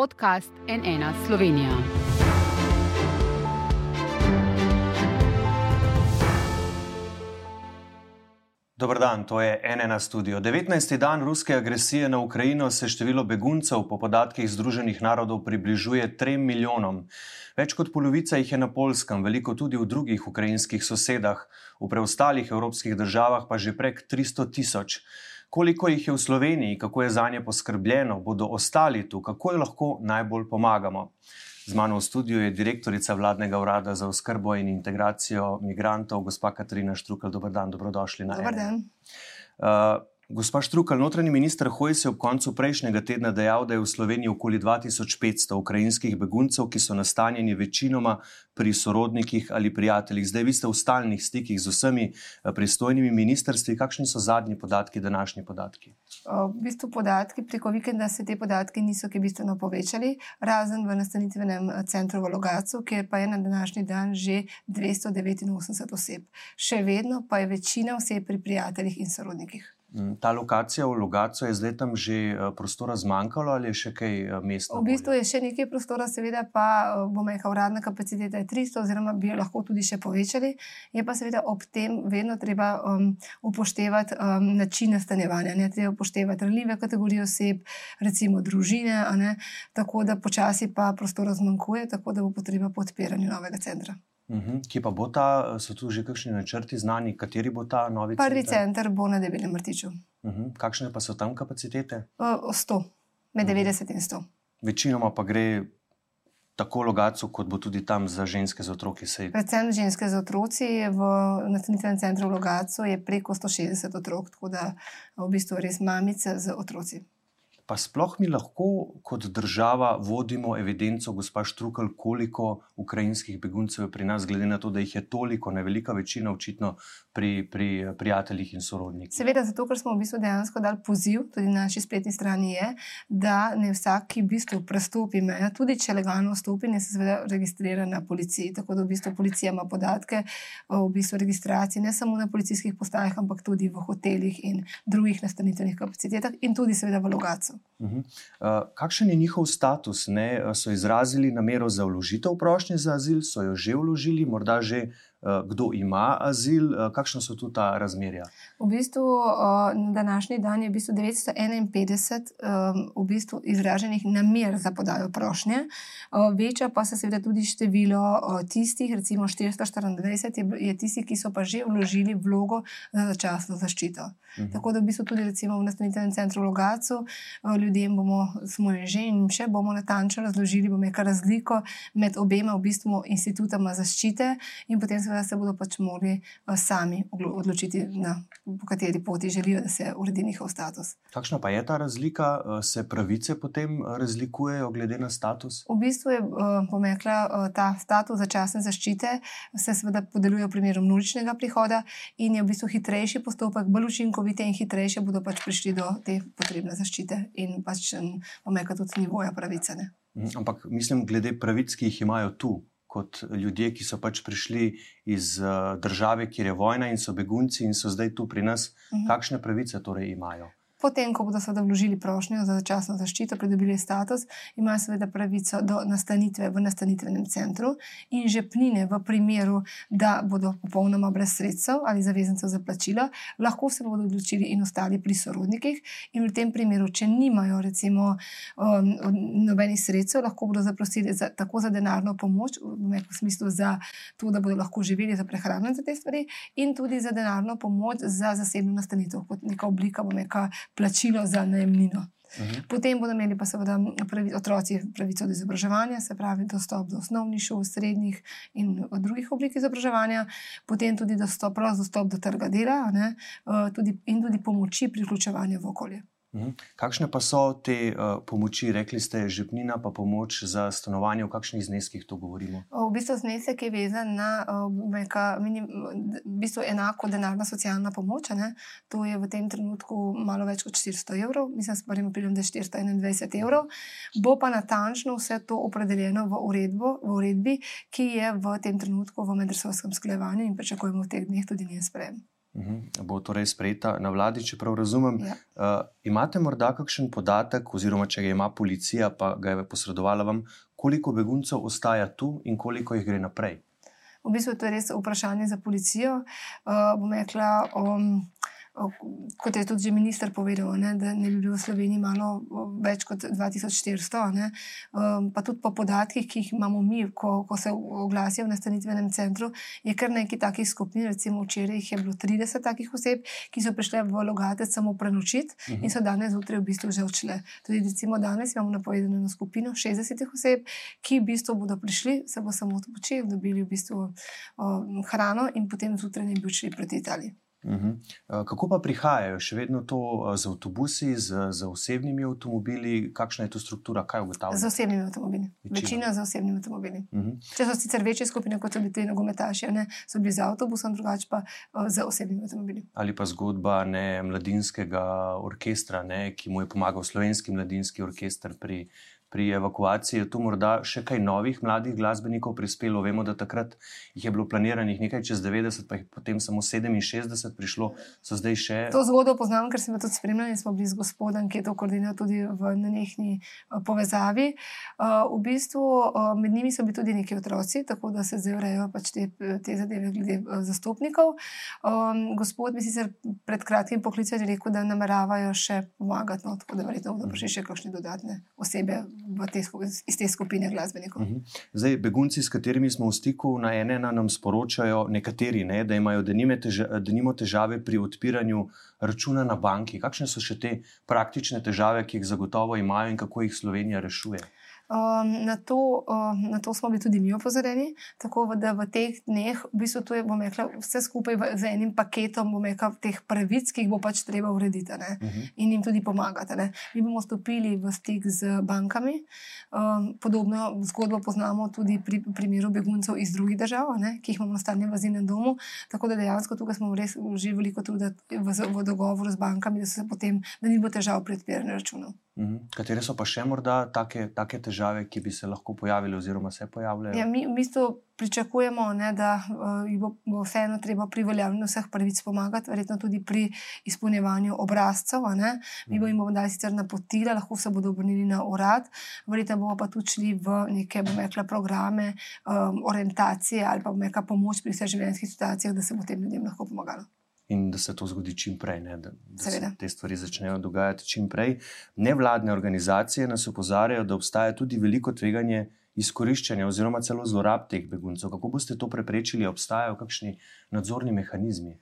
podcast NN Slovenija. Dober dan, to je NN studio. 19. dan ruske agresije na Ukrajino se število beguncev po podatkih Združenih narodov približuje 3 milijonom. Več kot polovica jih je na Polskem, veliko tudi v drugih ukrajinskih sosedah, v preostalih evropskih državah pa že prek 300 tisoč. Koliko jih je v Sloveniji, kako je za nje poskrbljeno, bodo ostali tu, kako jim lahko najbolj pomagamo. Z mano v studiu je direktorica vladnega urada za oskrbo in integracijo migrantov, gospa Katarina Štrukel. Dobar dan, dobrodošli na Dobar dan. Uh, Gospa Štrukel, notranji minister Hojs je ob koncu prejšnjega tedna dejal, da je v Sloveniji okoli 2500 ukrajinskih beguncev, ki so nastanjeni večinoma pri sorodnikih ali prijateljih. Zdaj, vi ste v stalnih stikih z vsemi eh, pristojnimi ministrstvi. Kakšni so zadnji podatki, današnji podatki? V bistvu podatki preko vikenda se te podatki niso kaj bistveno povečali, razen v nastanitvenem eh, centru v Logacu, kjer pa je na današnji dan že 289 oseb. Še vedno pa je večina oseb pri prijateljih in sorodnikih. Mm, ta lokacija v Logacu je zdaj tam že eh, prostora zmanjkalo ali je še kaj eh, mesta? V bistvu je še nekaj prostora, seveda pa eh, bomo rekli, uradna kapaciteta je 300, oziroma bi jo lahko tudi še povečali. Je pa seveda ob tem vedno treba um, upoštevati um, način nastanjevanja. Ne treba upoštevati ranljive kategorije oseb, recimo družine, tako da počasi pa prostora zmanjkuje, tako da bo potreba po odpiranju novega centra. Uhum. Kje pa bo ta, so tu že kakšni načrti znani, kateri bo ta novi center? Prvi center bo na Debelem vrtiču. Uhum. Kakšne pa so tam kapacitete? O, 100, med uhum. 90 in 100. Večinoma pa gre tako logacu, kot bo tudi tam za ženske z otroki. Sej. Predvsem ženske z otroci v nastanitvenem centru v Logacu je preko 160 otrok, tako da v bistvu res mamice z otroci. Pa sploh mi lahko kot država vodimo evidenco, gospa Štrukel, koliko ukrajinskih beguncev je pri nas, glede na to, da jih je toliko, ne velika večina, očitno pri, pri prijateljih in sorodnikih. Seveda, zato ker smo v bistvu dejansko dali poziv, tudi na naši spletni strani je, da ne vsak, ki v bistvu prestopi mejo, tudi če legalno vstopi, ne se seveda registrira na policiji. Tako da v bistvu policija ima podatke o v bistvu registraciji ne samo na policijskih postajah, ampak tudi v hotelih in drugih nastanitvenih kapacitetah in tudi seveda v logacu. Uh kakšen je njihov status? Ne? So izrazili namero za vložitev prošnje za azil, so jo že vložili, morda že uh, Eh, kdo ima azil, eh, kakšna so tu ta razmerja? V bistvu eh, na današnji dan je v bistvu 951 v bistvu izraženih namer za podajo prošnje, večja pa se seveda tudi število tistih, recimo 424 je tistih, ki so pa že vložili vlogo za začasno zaščito. Mhm. Tako da v bistvu tudi recimo v nastanitvenem centru v Logacu ljudem bomo, smo že in še bomo natančno razložili, bomo nekaj razliko med obema v bistvu institutama zaščite in potem seveda se bodo pač morali uh, sami odločiti, na kateri poti želijo, da se uredi njihov status. Kakšna pa je ta razlika, uh, se pravice potem razlikujejo glede na status? V bistvu je pomekla uh, ta status začasne zaščite, se seveda podeljuje v primeru množičnega prihoda in je v bistvu hitrejši postopek, bolj učinkovite in hitrejše bodo pač prišli do te potrebne zaščite in pač pomekla tudi nivoja pravice. Ne? Ampak mislim, glede pravic, ki jih imajo tu, kot ljudje, ki so pač prišli iz uh, države, kjer je vojna in so begunci in so zdaj tu pri nas, uh mhm. -huh. kakšne pravice torej imajo? Potem, ko bodo seveda vložili prošnjo za začasno zaščito, pridobili status, imajo seveda pravico do nastanitve v nastanitvenem centru in žepnine v primeru, da bodo popolnoma brez sredstev ali zavezancev za plačilo, lahko se bodo odločili in ostali pri sorodnikih. In v tem primeru, če nimajo recimo um, nobenih sredstev, lahko bodo zaprosili za, tako za denarno pomoč, v smislu za to, da bodo lahko živeli za prehrano za te stvari, in tudi za denarno pomoč za zasebno nastanitev, kot neka oblika, bomo rekli plačilo za najemnino. Uh mhm. -huh. Potem bodo imeli pa seveda pravi, otroci pravico do izobraževanja, se pravi dostop do osnovnih šol, srednjih in drugih oblik izobraževanja, potem tudi dostop, dostop do trga dela ne, uh, tudi, in tudi pomoči pri vključevanju v okolje. Mhm. Kakšne pa so te uh, pomoči, rekli ste, žepnina, pa pomoč za stanovanje, v kakšnih zneskih to govorimo? V bistvu znesek je vezan na uh, neka, minim, v bistvu enako denarna socialna pomoč. Ne? To je v tem trenutku malo več kot 400 evrov, mislim, s prvim aprilom, da je 421 evrov. Bo pa natančno vse to opredeljeno v, uredbo, v uredbi, ki je v tem trenutku v medresorskem sklevanju in pričakujemo v teh dneh tudi njen sprejem. Uh -huh. Bo torej sprejeta na vladi, če prav razumem. Ja. Uh, imate morda kakšen podatek, oziroma če ga ima policija, pa ga je posredovala vam, koliko beguncev ostaja tu in koliko jih gre naprej? V bistvu to je res vprašanje za policijo. Uh, bom rekla, um, kot je tudi že minister povedal, ne, da ne bi bilo v Sloveniji malo več kot 2400. Ne, um, pa tudi po podatkih, ki jih imamo mi, ko, ko se oglasijo v nastanitvenem centru, je kar nekaj takih skupin. Recimo včeraj je bilo 30 takih oseb, ki so prišle v Logatec samo prenočiti uh -huh. in so danes zjutraj v bistvu že odšle. Tudi recimo danes imamo napovedano skupino 60 oseb, ki v bistvu bodo prišli, se bo samo odpočili, dobili v bistvu um, hrano in potem zjutraj ne bi odšli proti Italiji. Uh -huh. Kako pa prihajajo, še vedno to z avtobusi, z, z osebnimi avtomobili, kakšna je to struktura, kaj ugotavljajo? Z osebnimi avtomobili. Večina, Večina z osebnimi avtomobili. Uh -huh. Če so sicer večje skupine, kot so bili ti nogometaši, ne, so bili z avtobusom, drugače pa z osebnimi avtomobili. Ali pa zgodba ne, mladinskega orkestra, ne, ki mu je pomagal slovenski mladinski orkester pri pri evakuaciji je tu morda še kaj novih mladih glasbenikov prispelo. Vemo, da takrat jih je bilo planiranih nekaj čez 90, pa jih potem samo 67 prišlo, so zdaj še. To zgodbo poznam, ker sem jo tudi spremljal in smo bili z gospodom, ki je to koordiniral tudi v nenehni uh, povezavi. Uh, v bistvu uh, med njimi so bili tudi neki otroci, tako da se zdaj urejajo pač te, te zadeve glede uh, zastopnikov. Um, gospod bi sicer pred kratkim poklical in rekel, da nameravajo še pomagati, no, tako da verjetno bodo prišli še kakšne dodatne osebe te, iz te skupine glasbenikov. Mhm. Zdaj, begunci, s katerimi smo v stiku, na ene na nam sporočajo, nekateri, ne, da imajo denimo težave pri odpiranju računa na banki. Kakšne so še te praktične težave, ki jih zagotovo imajo in kako jih Slovenija rešuje? Um, na, to, um, na to smo bili tudi mi opozorjeni, tako da v teh dneh, v bistvu, je rekla, vse skupaj v, z enim paketom rekla, teh pravic, ki jih bo pač treba urediti uh mhm. -huh. in jim tudi pomagati. Ne. Mi bomo stopili v stik z bankami. Um, podobno zgodbo poznamo tudi pri primeru beguncev iz drugih držav, ne, ki jih imamo na stalnem vazilnem domu. Tako da dejansko tukaj smo res uživali veliko truda v, v dogovoru z bankami, da, potem, da ni bo težav pri odpiranju računov. Mhm. Katere so pa še morda take, take težave, ki bi se lahko pojavile, oziroma se pojavljajo? Ja, mi v bistvu pričakujemo, ne, da uh, bo, bo vseeno treba pri uveljavljanju vseh pravic pomagati, verjetno tudi pri izpolnjevanju obrazcev. Mi bomo jim bomo dali sicer napotila, lahko se bodo obrnili na urad, verjetno bomo pa tudi šli v neke rekla, programe um, orientacije ali pa neka pomoč pri vseh življenjskih situacijah, da se bo tem ljudem lahko pomagalo in da se to zgodi čim prej, ne, da, da se te stvari začnejo dogajati čim prej. Nevladne organizacije nas opozarjajo, da obstaja tudi veliko tveganje izkoriščanja oziroma celo zlorab teh beguncev. Kako boste to preprečili? Obstajajo kakšni nadzorni mehanizmi?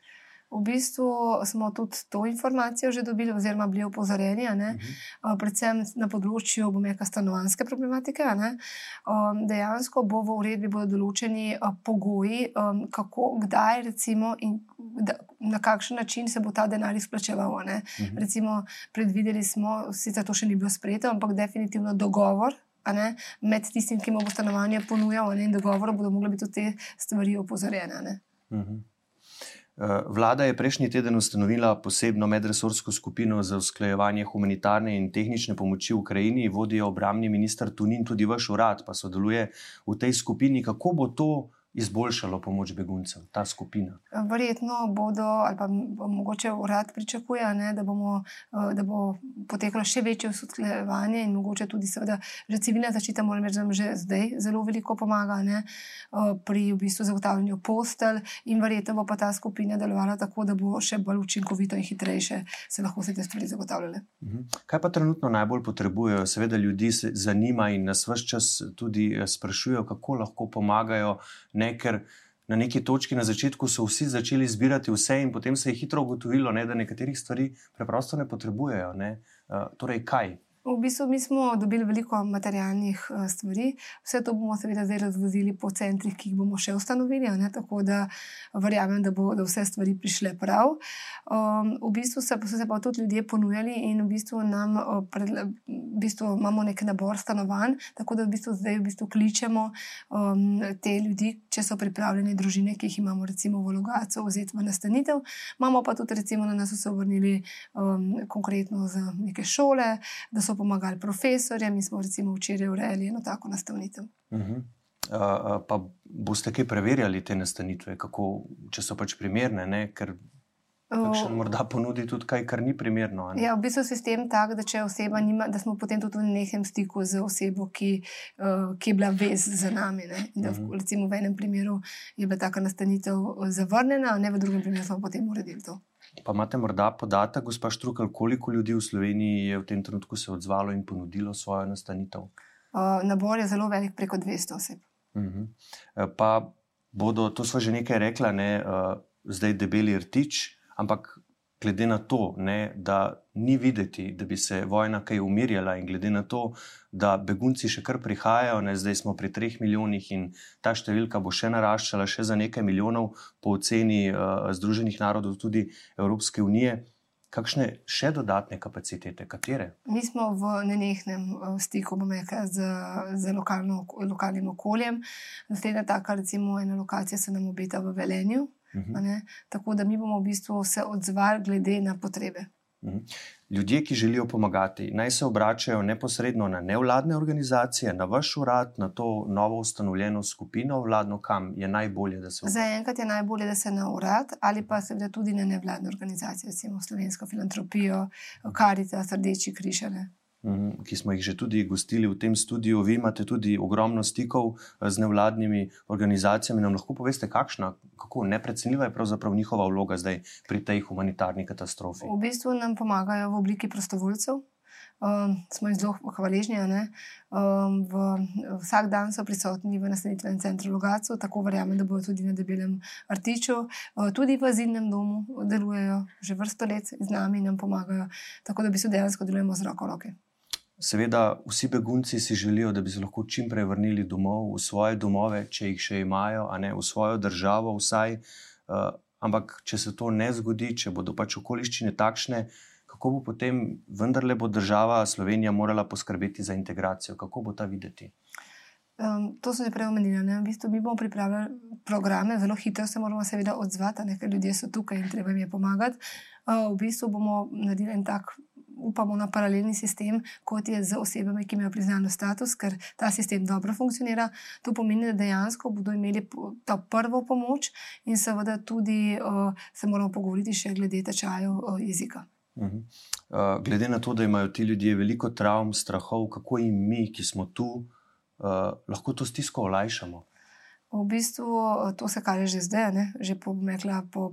V bistvu smo tudi to informacijo že dobili, oziroma bili opozorjeni, uh mhm. -huh. predvsem na področju neka stanovanske problematike. Um, dejansko bo v uredbi določeni pogoji, um, kako, kdaj, recimo, in da, na kakšen način se bo ta denar izplačeval. Uh mhm. -huh. Recimo, predvideli smo, sicer to še ni bilo sprejeto, ampak definitivno dogovor. Med tistim, ki mu bo stanovanje ponujal, in dogovor, bodo mogli biti te stvari opozorjene. Uh mhm. -huh. Vlada je prejšnji teden ustanovila posebno medresorsko skupino za usklajevanje humanitarne in tehnične pomoči v Ukrajini, vodijo obramni minister Tunin, tudi vaš urad pa sodeluje v tej skupini. Kako bo to izboljšalo pomoč beguncem, ta skupina? Verjetno bodo, ali pa mogoče urad pričakuje, ne, da, bomo, eh, da bo potekalo še večje usklajevanje in mogoče tudi, seveda, že civilna zaščita, moram reči, da nam že zdaj zelo veliko pomaga ne, eh, pri v bistvu zagotavljanju postelj, in verjetno bo pa ta skupina delovala tako, da bo še bolj učinkovito in hitrejše se lahko vse te stvari zagotavljale. Mhm. Kaj pa trenutno najbolj potrebujejo? Seveda ljudi se zanima in nas vse čas tudi eh, sprašujejo, kako lahko pomagajo ne, ker na neki točki na začetku so vsi začeli zbirati vse, in potem se je hitro ugotovilo, ne, da nekaterih stvari preprosto ne potrebujejo. Ne. Uh, torej, kaj? V bistvu mi smo dobili veliko materialnih uh, stvari, vse to bomo seveda zdaj razvozili po centrih, ki jih bomo še ustanovili, ne, tako da verjamem, da bodo vse stvari prišle prav. Um, v bistvu se, so se pa tudi ljudje ponujali in v bistvu, nam, uh, pred, v bistvu imamo nek nabor stanovanj, tako da v bistvu zdaj v bistvu kličemo um, te ljudi, če so pripravljene družine, ki jih imamo recimo v Logacu, vzeti v nastanitev. Imamo pa tudi recimo na nas so vrnili um, konkretno za neke šole, da so pomagali profesorjem, mi smo recimo včeraj urejali eno tako nastavitev. Uh -huh. uh, pa boste kaj preverjali te nastanitve, kako, če so pač primerne? Ne? Ker Kakšen morda ponudi tudi kaj, kar ni primerno. Ja, v bistvu je sistem tak, da če nima, da smo potem tudi v nekem stiku z osebo, ki, uh, ki je bila vez za nami. Ne? Da, v, Mhm. recimo v enem primeru je bila taka nastanitev eh, zavrnjena, ne v drugem primeru smo potem uredili to. Pa imate morda podatek, gospa Štrukel, koliko ljudi v Sloveniji je v tem trenutku se odzvalo in ponudilo svojo nastanitev? Uh, nabor je zelo velik, preko 200 oseb. Mhm. Eh, Pa bodo, to smo že nekaj rekla, ne, eh, zdaj debeli rtič, ampak glede na to, ne, da ni videti, da bi se vojna kaj umirjala, in glede na to, da begunci še kar prihajajo, ne, zdaj smo pri treh milijonih in ta številka bo še naraščala, še za nekaj milijonov, po oceni uh, Združenih narodov, tudi Evropske unije. Kakšne še dodatne kapacitete, katere? Mi smo v nenehnem eh, stiku rekla, z, z lokalno, lokalnim okoljem. Naslednja taka, recimo, ena lokacija se nam obeta v Velenju. Mhm. a ne. Tako da mi bomo v bistvu se odzvali glede na potrebe. Mhm. Ljudje, ki želijo pomagati, naj se obračajo neposredno na nevladne organizacije, na vaš urad, na to novo ustanovljeno skupino vladno, kam je najbolje, da se obračajo. Zaenkrat je najbolje, da se na urad ali pa seveda tudi na nevladne organizacije, recimo Slovensko filantropijo, Karitas, Rdeči križ. Ki smo jih že tudi gostili v tem studiu, vi imate tudi ogromno stikov eh, z nevladnimi organizacijami. Nam lahko poveste, kakšna, kako neprecenljiva je pravzaprav njihova vloga zdaj pri tej humanitarni katastrofi? V bistvu nam pomagajo v obliki prostovoljcev. Um, smo jim zelo hvaležni. Um, v, vsak dan so prisotni v nastanitvenem centru Logacu, tako verjamem, da bodo tudi na Debelem Artiču, uh, tudi v Azilnem domu delujejo že vrsto let z nami in nam pomagajo. Tako da bi se dejansko delujemo z roko v roki. Seveda, vsi begunci si želijo, da bi se lahko čim prej vrnili domov, v svoje domove, če jih še imajo, a ne v svojo državo, vsaj. Uh, ampak, če se to ne zgodi, če bodo pač okoliščine takšne, kako bo potem vendarle bo država Slovenija morala poskrbeti za integracijo, kako bo ta videti? Um, to sem že prej omenila. ne. V bistvu mi bomo pripravili programe, zelo hitro se moramo seveda odzvati, ne, ker ljudje so tukaj in treba jim je pomagati. Uh, v bistvu bomo naredili en tak, upamo na paralelni sistem, kot je z osebami, ki imajo priznano status, ker ta sistem dobro funkcionira. To pomeni, da dejansko bodo imeli to prvo pomoč in seveda tudi uh, se moramo pogovoriti še glede tečajev uh, jezika. Uh, glede na to, da imajo ti ljudje veliko travm, strahov, kako jim mi, ki smo tu, uh, lahko to stisko olajšamo? V bistvu eh, to se kaže že zdaj, ne? že po, rekla, po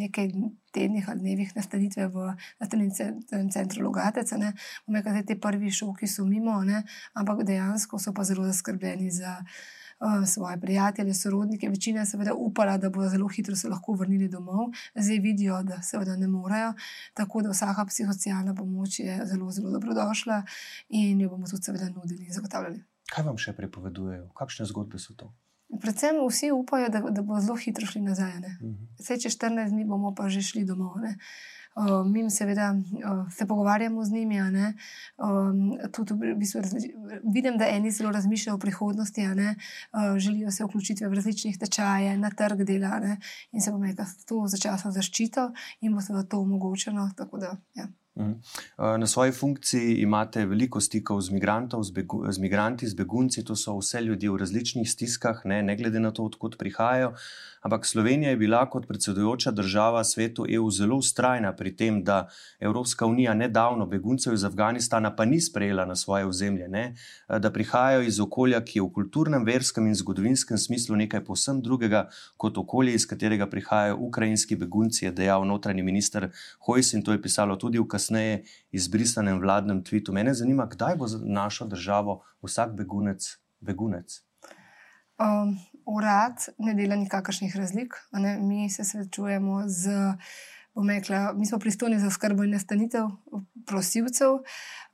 nekaj tednih ali dnevih nastanitve v nastanitvenem centru Logatec. Bom rekla, da te prvi šoki so mimo, ne? ampak dejansko so pa zelo zaskrbljeni za uh, svoje prijatelje, sorodnike. Večina je seveda upala, da bodo zelo hitro se lahko vrnili domov, zdaj vidijo, da seveda ne morejo. Tako da vsaka psihosocialna pomoč je zelo, zelo dobrodošla in jo bomo tudi seveda nudili in zagotavljali. Kaj vam še pripovedujejo? Kakšne zgodbe so to? Predvsem vsi upajo, da, da bo zelo hitro šli nazaj. Ne. Uh -huh. Vse čez 14 dni bomo pa že šli domov. Ne. Uh, mi seveda uh, se pogovarjamo z njimi. Um, tudi v bistvu vidim, da eni zelo razmišljajo o prihodnosti, uh, želijo se vključiti v različnih tečaje, na trg dela ne. in se bomo rekli, to začasno zaščito in bo seveda to omogočeno. tako Da, ja. Mhm. Uh, Na svoji funkciji imate veliko stikov z, migrantov, z, z migranti, z begunci, to so vse ljudje v različnih stiskah, ne, ne glede na to, odkot prihajajo. Ampak Slovenija je bila kot predsedujoča država svetu EU zelo ustrajna pri tem, da Evropska unija nedavno beguncev iz Afganistana pa ni sprejela na svoje ozemlje, ne, da prihajajo iz okolja, ki je v kulturnem, verskem in zgodovinskem smislu nekaj povsem drugega kot okolje, iz katerega prihajajo ukrajinski begunci, je dejal notranji minister Hojs in to je pisalo tudi v kasneje izbrisanem vladnem tvitu. Mene zanima, kdaj bo za našo državo vsak begunec begunec. Um, urad ne dela nikakršnih razlik. Ne? Mi se srečujemo z, bom rekla, mi smo pristojni za skrbo in nastanitev prosilcev.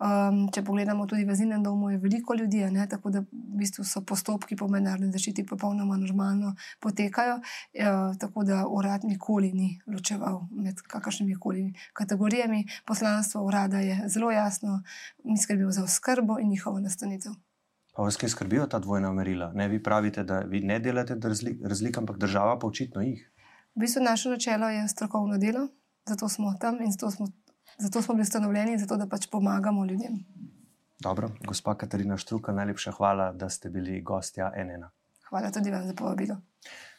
Um, če pogledamo tudi v Zinem domu, je veliko ljudi, ne? tako da v bistvu so postopki po mednarodni zaščiti popolnoma normalno potekajo. Uh, tako da urad nikoli ni ločeval med kakršnimi koli kategorijami. Poslanstvo urada je zelo jasno, mi skrbimo za oskrbo in njihovo nastanitev. Pa vas kaj skrbijo ta dvojna merila? Ne, vi pravite, da vi ne delate razlik, razlik ampak država pa očitno jih. V bistvu naše načelo je strokovno delo, zato smo tam in zato smo, zato smo bili ustanovljeni, zato da pač pomagamo ljudem. Dobro, gospa Katarina Štruka, najlepša hvala, da ste bili gostja NN. Hvala tudi vam za povabilo.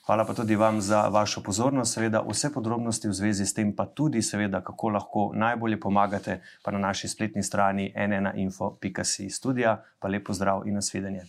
Hvala pa tudi vam za vašo pozornost. Seveda, vse podrobnosti v zvezi s tem, pa tudi, seveda, kako lahko najbolje pomagate, pa na naši spletni strani nnainfo.si studija. Pa lepo zdrav in nasvidenje.